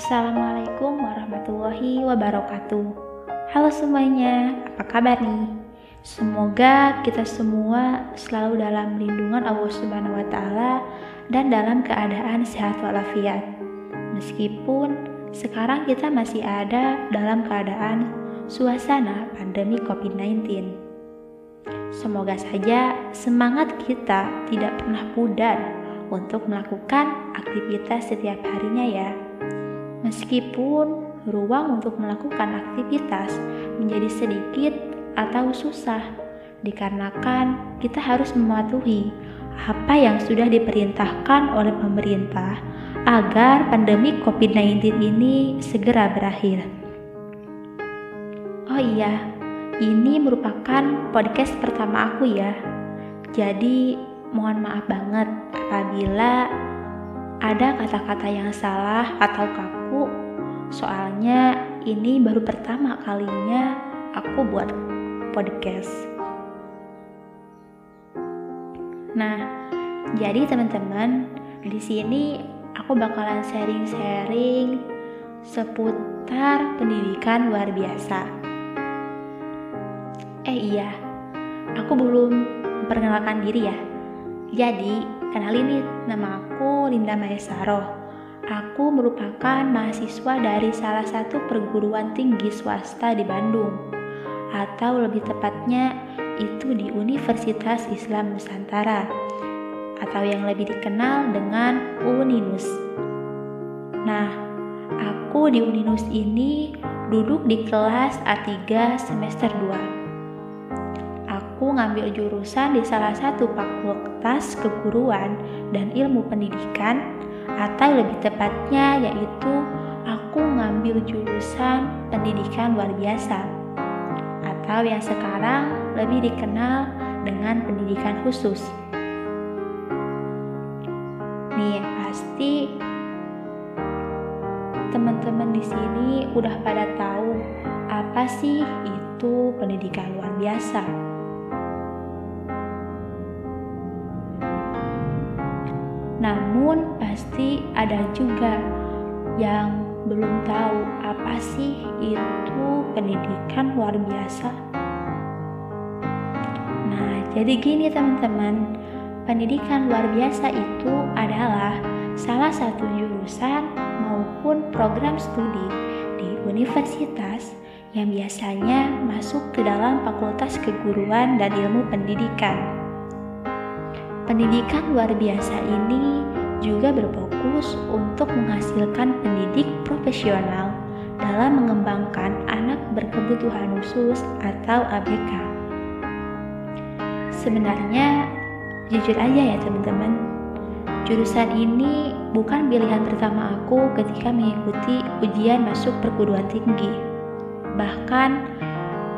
Assalamualaikum warahmatullahi wabarakatuh. Halo semuanya, apa kabar nih? Semoga kita semua selalu dalam lindungan Allah Subhanahu wa taala dan dalam keadaan sehat walafiat. Meskipun sekarang kita masih ada dalam keadaan suasana pandemi COVID-19. Semoga saja semangat kita tidak pernah pudar untuk melakukan aktivitas setiap harinya ya. Meskipun ruang untuk melakukan aktivitas menjadi sedikit atau susah, dikarenakan kita harus mematuhi apa yang sudah diperintahkan oleh pemerintah agar pandemi COVID-19 ini segera berakhir. Oh iya, ini merupakan podcast pertama aku ya. Jadi, mohon maaf banget apabila ada kata-kata yang salah atau kaku. Soalnya ini baru pertama kalinya aku buat podcast. Nah, jadi teman-teman, di sini aku bakalan sharing-sharing seputar pendidikan luar biasa. Eh iya, aku belum memperkenalkan diri ya. Jadi, kenalin nih nama aku Linda Maesaro. Aku merupakan mahasiswa dari salah satu perguruan tinggi swasta di Bandung, atau lebih tepatnya itu di Universitas Islam Nusantara, atau yang lebih dikenal dengan UNINUS. Nah, aku di UNINUS ini duduk di kelas A3 semester 2. Aku ngambil jurusan di salah satu fakultas keguruan dan ilmu pendidikan atau lebih tepatnya yaitu aku ngambil jurusan pendidikan luar biasa atau yang sekarang lebih dikenal dengan pendidikan khusus. Nih, pasti teman-teman di sini udah pada tahu apa sih itu pendidikan luar biasa. Namun pasti ada juga yang belum tahu apa sih itu pendidikan luar biasa. Nah, jadi gini teman-teman, pendidikan luar biasa itu adalah salah satu jurusan maupun program studi di universitas yang biasanya masuk ke dalam fakultas keguruan dan ilmu pendidikan. Pendidikan luar biasa ini juga berfokus untuk menghasilkan pendidik profesional dalam mengembangkan anak berkebutuhan khusus atau ABK. Sebenarnya, jujur aja ya teman-teman, jurusan ini bukan pilihan pertama aku ketika mengikuti ujian masuk perguruan tinggi. Bahkan,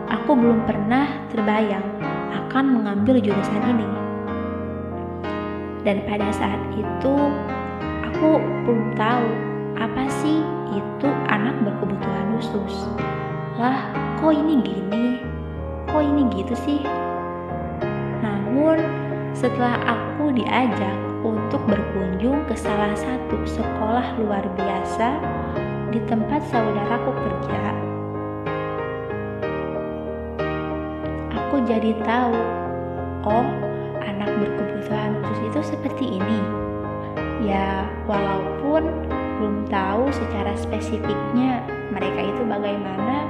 aku belum pernah terbayang akan mengambil jurusan ini dan pada saat itu aku belum tahu apa sih itu anak berkebutuhan khusus. Lah kok ini gini? Kok ini gitu sih? Namun setelah aku diajak untuk berkunjung ke salah satu sekolah luar biasa di tempat saudaraku kerja aku jadi tahu oh seperti ini. Ya, walaupun belum tahu secara spesifiknya mereka itu bagaimana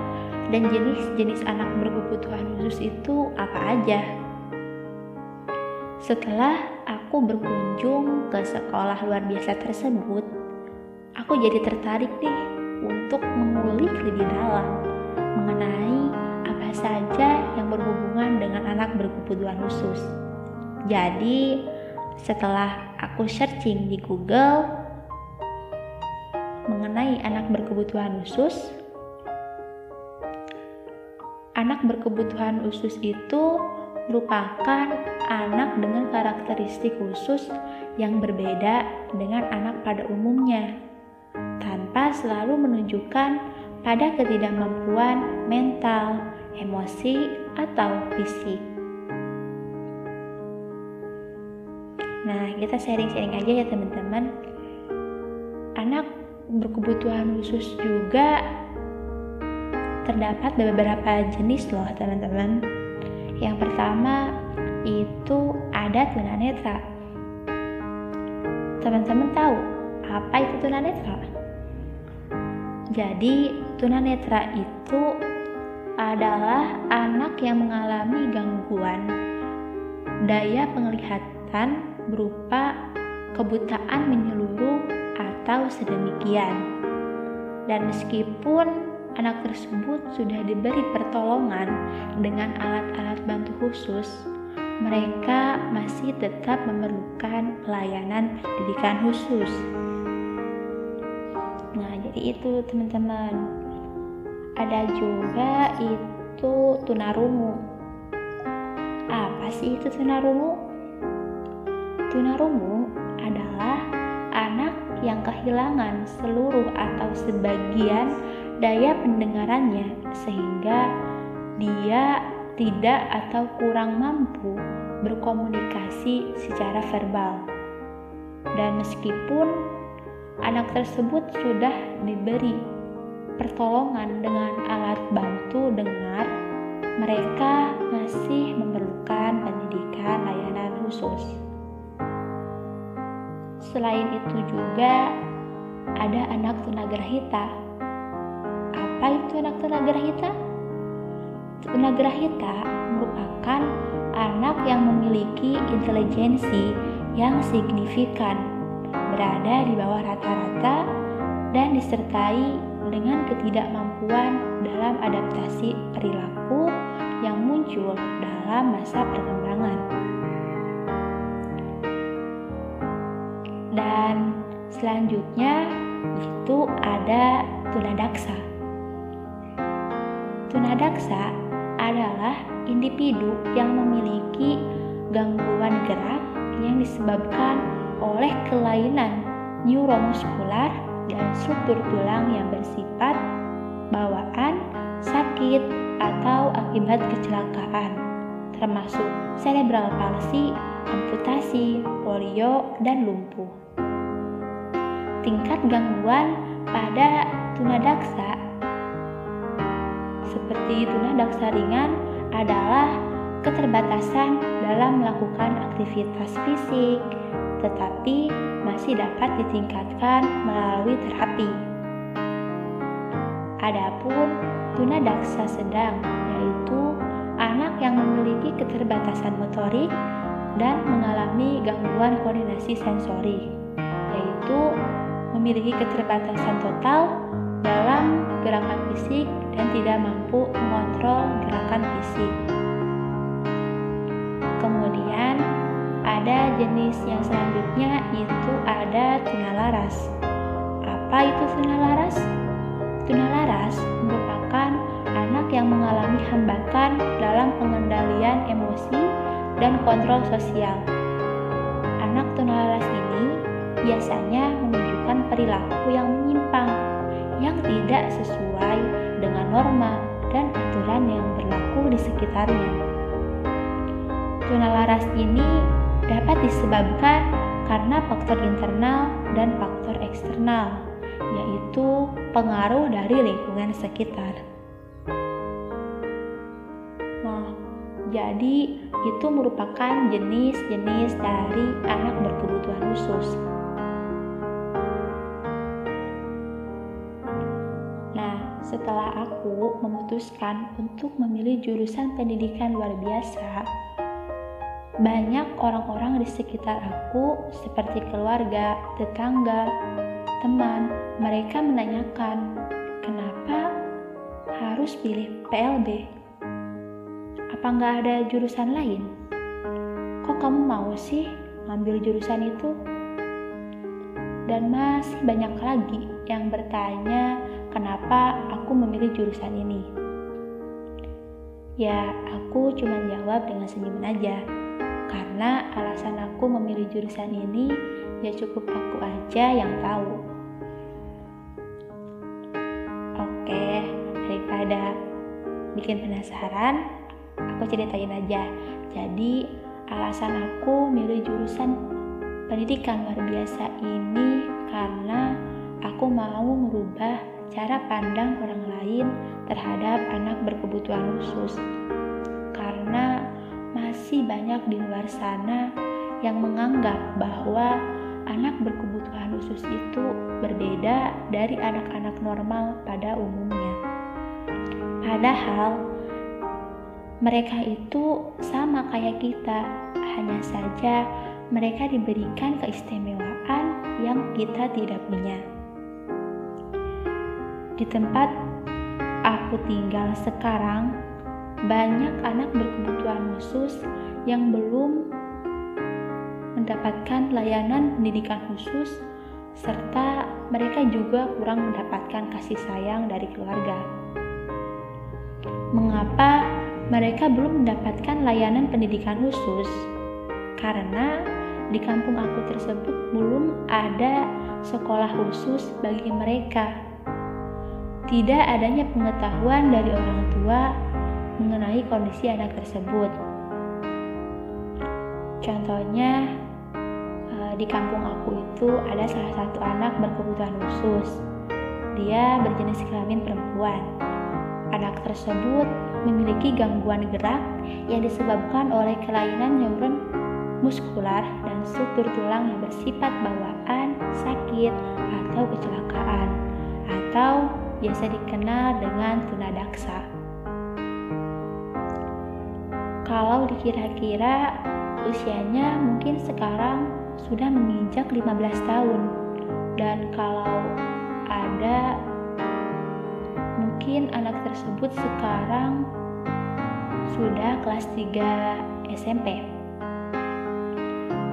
dan jenis-jenis anak berkebutuhan khusus itu apa aja. Setelah aku berkunjung ke sekolah luar biasa tersebut, aku jadi tertarik deh untuk mengulik lebih dalam mengenai apa saja yang berhubungan dengan anak berkebutuhan khusus. Jadi, setelah aku searching di Google mengenai anak berkebutuhan khusus, anak berkebutuhan khusus itu merupakan anak dengan karakteristik khusus yang berbeda dengan anak pada umumnya, tanpa selalu menunjukkan pada ketidakmampuan mental, emosi, atau fisik. Nah, kita sharing-sharing aja ya teman-teman. Anak berkebutuhan khusus juga terdapat beberapa jenis loh teman-teman. Yang pertama itu ada tunanetra. Teman-teman tahu apa itu tunanetra? Jadi tunanetra itu adalah anak yang mengalami gangguan daya penglihatan berupa kebutaan menyeluruh atau sedemikian. Dan meskipun anak tersebut sudah diberi pertolongan dengan alat-alat bantu khusus, mereka masih tetap memerlukan pelayanan pendidikan khusus. Nah, jadi itu teman-teman. Ada juga itu tunarungu. Apa sih itu tunarungu? Tunarungu adalah anak yang kehilangan seluruh atau sebagian daya pendengarannya sehingga dia tidak atau kurang mampu berkomunikasi secara verbal. Dan meskipun anak tersebut sudah diberi pertolongan dengan alat bantu dengar, mereka masih memerlukan pendidikan layanan khusus. Selain itu juga ada anak tunagrahita apa itu anak tunagrahita? Tunagrahita merupakan anak yang memiliki intelijensi yang signifikan, berada di bawah rata-rata, dan disertai dengan ketidakmampuan dalam adaptasi perilaku yang muncul dalam masa perkembangan. Dan selanjutnya itu ada tunadaksa. Tunadaksa adalah individu yang memiliki gangguan gerak yang disebabkan oleh kelainan neuromuskular dan struktur tulang yang bersifat bawaan, sakit, atau akibat kecelakaan, termasuk cerebral palsy, amputasi, polio, dan lumpuh. Tingkat gangguan pada tunadaksa seperti tunadaksa ringan adalah keterbatasan dalam melakukan aktivitas fisik, tetapi masih dapat ditingkatkan melalui terapi. Adapun tunadaksa sedang yaitu anak yang memiliki keterbatasan motorik dan mengalami gangguan koordinasi sensori, yaitu memiliki keterbatasan total dalam gerakan fisik dan tidak mampu mengontrol gerakan fisik. Kemudian ada jenis yang selanjutnya itu ada tunalaras. Apa itu? Tunalaras kontrol sosial. Anak tunalaras ini biasanya menunjukkan perilaku yang menyimpang yang tidak sesuai dengan norma dan aturan yang berlaku di sekitarnya. Tunalaras ini dapat disebabkan karena faktor internal dan faktor eksternal, yaitu pengaruh dari lingkungan sekitar. Jadi itu merupakan jenis-jenis dari anak berkebutuhan khusus. Setelah aku memutuskan untuk memilih jurusan pendidikan luar biasa, banyak orang-orang di sekitar aku, seperti keluarga, tetangga, teman, mereka menanyakan, "Kenapa harus pilih PLB? Apa nggak ada jurusan lain? Kok kamu mau sih ngambil jurusan itu?" Dan masih banyak lagi yang bertanya kenapa aku memilih jurusan ini. Ya, aku cuma jawab dengan senyuman aja. Karena alasan aku memilih jurusan ini ya cukup aku aja yang tahu. Oke, daripada bikin penasaran, aku ceritain aja. Jadi, alasan aku milih jurusan pendidikan luar biasa ini karena aku mau merubah cara pandang orang lain terhadap anak berkebutuhan khusus. Karena masih banyak di luar sana yang menganggap bahwa anak berkebutuhan khusus itu berbeda dari anak-anak normal pada umumnya. Padahal mereka itu sama kayak kita, hanya saja mereka diberikan keistimewaan yang kita tidak punya. Di tempat aku tinggal sekarang, banyak anak berkebutuhan khusus yang belum mendapatkan layanan pendidikan khusus, serta mereka juga kurang mendapatkan kasih sayang dari keluarga. Mengapa mereka belum mendapatkan layanan pendidikan khusus? Karena di kampung aku tersebut belum ada sekolah khusus bagi mereka. Tidak adanya pengetahuan dari orang tua mengenai kondisi anak tersebut. Contohnya, eh, di kampung aku itu ada salah satu anak berkebutuhan khusus. Dia berjenis kelamin perempuan. Anak tersebut memiliki gangguan gerak yang disebabkan oleh kelainan neuron muskular, dan struktur tulang yang bersifat bawaan, sakit, atau kecelakaan, atau biasa dikenal dengan tunadaksa. Kalau dikira-kira usianya mungkin sekarang sudah menginjak 15 tahun dan kalau ada mungkin anak tersebut sekarang sudah kelas 3 SMP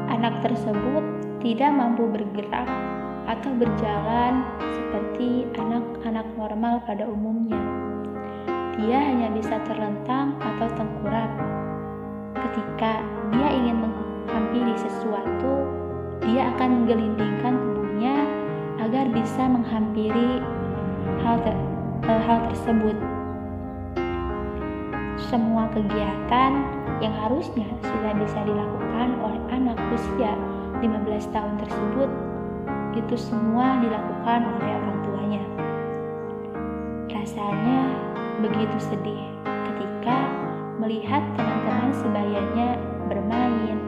anak tersebut tidak mampu bergerak atau berjalan seperti anak-anak normal pada umumnya. Dia hanya bisa terlentang atau tengkurap. Ketika dia ingin menghampiri sesuatu, dia akan menggelindingkan tubuhnya agar bisa menghampiri hal, ter eh, hal tersebut. Semua kegiatan yang harusnya sudah bisa dilakukan oleh anak usia 15 tahun tersebut itu semua dilakukan oleh orang tuanya. Rasanya begitu sedih ketika melihat teman-teman sebayanya bermain,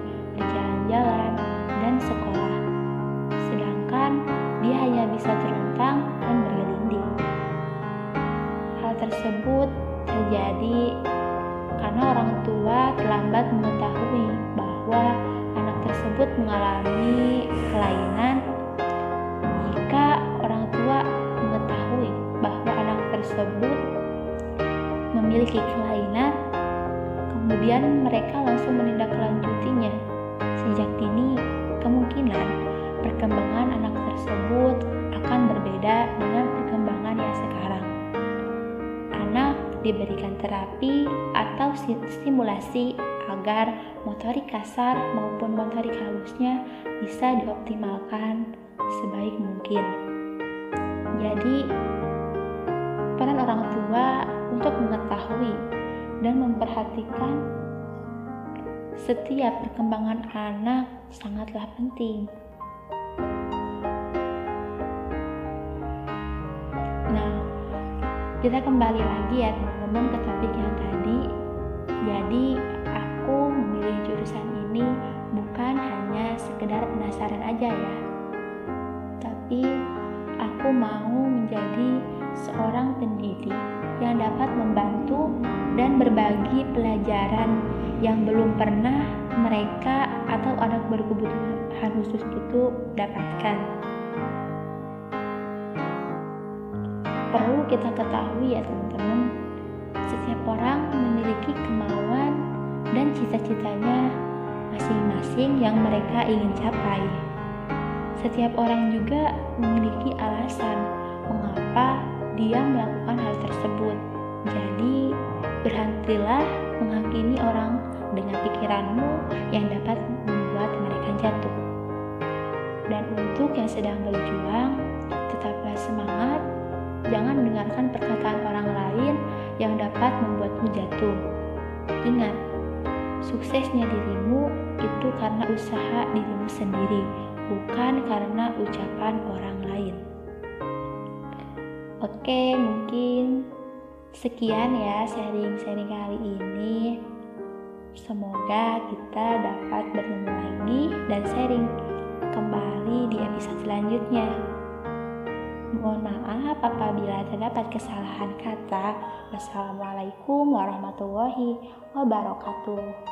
diberikan terapi atau stimulasi agar motorik kasar maupun motorik halusnya bisa dioptimalkan sebaik mungkin. Jadi, peran orang tua untuk mengetahui dan memperhatikan setiap perkembangan anak sangatlah penting. Kita kembali lagi ya teman-teman ke topik yang tadi jadi aku memilih jurusan ini bukan hanya sekedar penasaran aja ya tapi aku mau menjadi seorang pendidik yang dapat membantu dan berbagi pelajaran yang belum pernah mereka atau anak berkebutuhan khusus itu dapatkan. Perlu kita ketahui ya teman-teman. Setiap orang memiliki kemauan dan cita-citanya masing-masing yang mereka ingin capai. Setiap orang juga memiliki alasan mengapa dia melakukan hal tersebut. Jadi berhentilah menghakimi orang dengan pikiranmu yang dapat membuat mereka jatuh. Dan untuk yang sedang berjuang tetaplah semangat Jangan dengarkan perkataan orang lain yang dapat membuatmu jatuh. Ingat, suksesnya dirimu itu karena usaha dirimu sendiri, bukan karena ucapan orang lain. Oke, mungkin sekian ya sharing-sharing kali ini. Semoga kita dapat bertemu lagi dan sharing kembali di episode selanjutnya. Mohon maaf apabila terdapat kesalahan kata. Wassalamualaikum warahmatullahi wabarakatuh.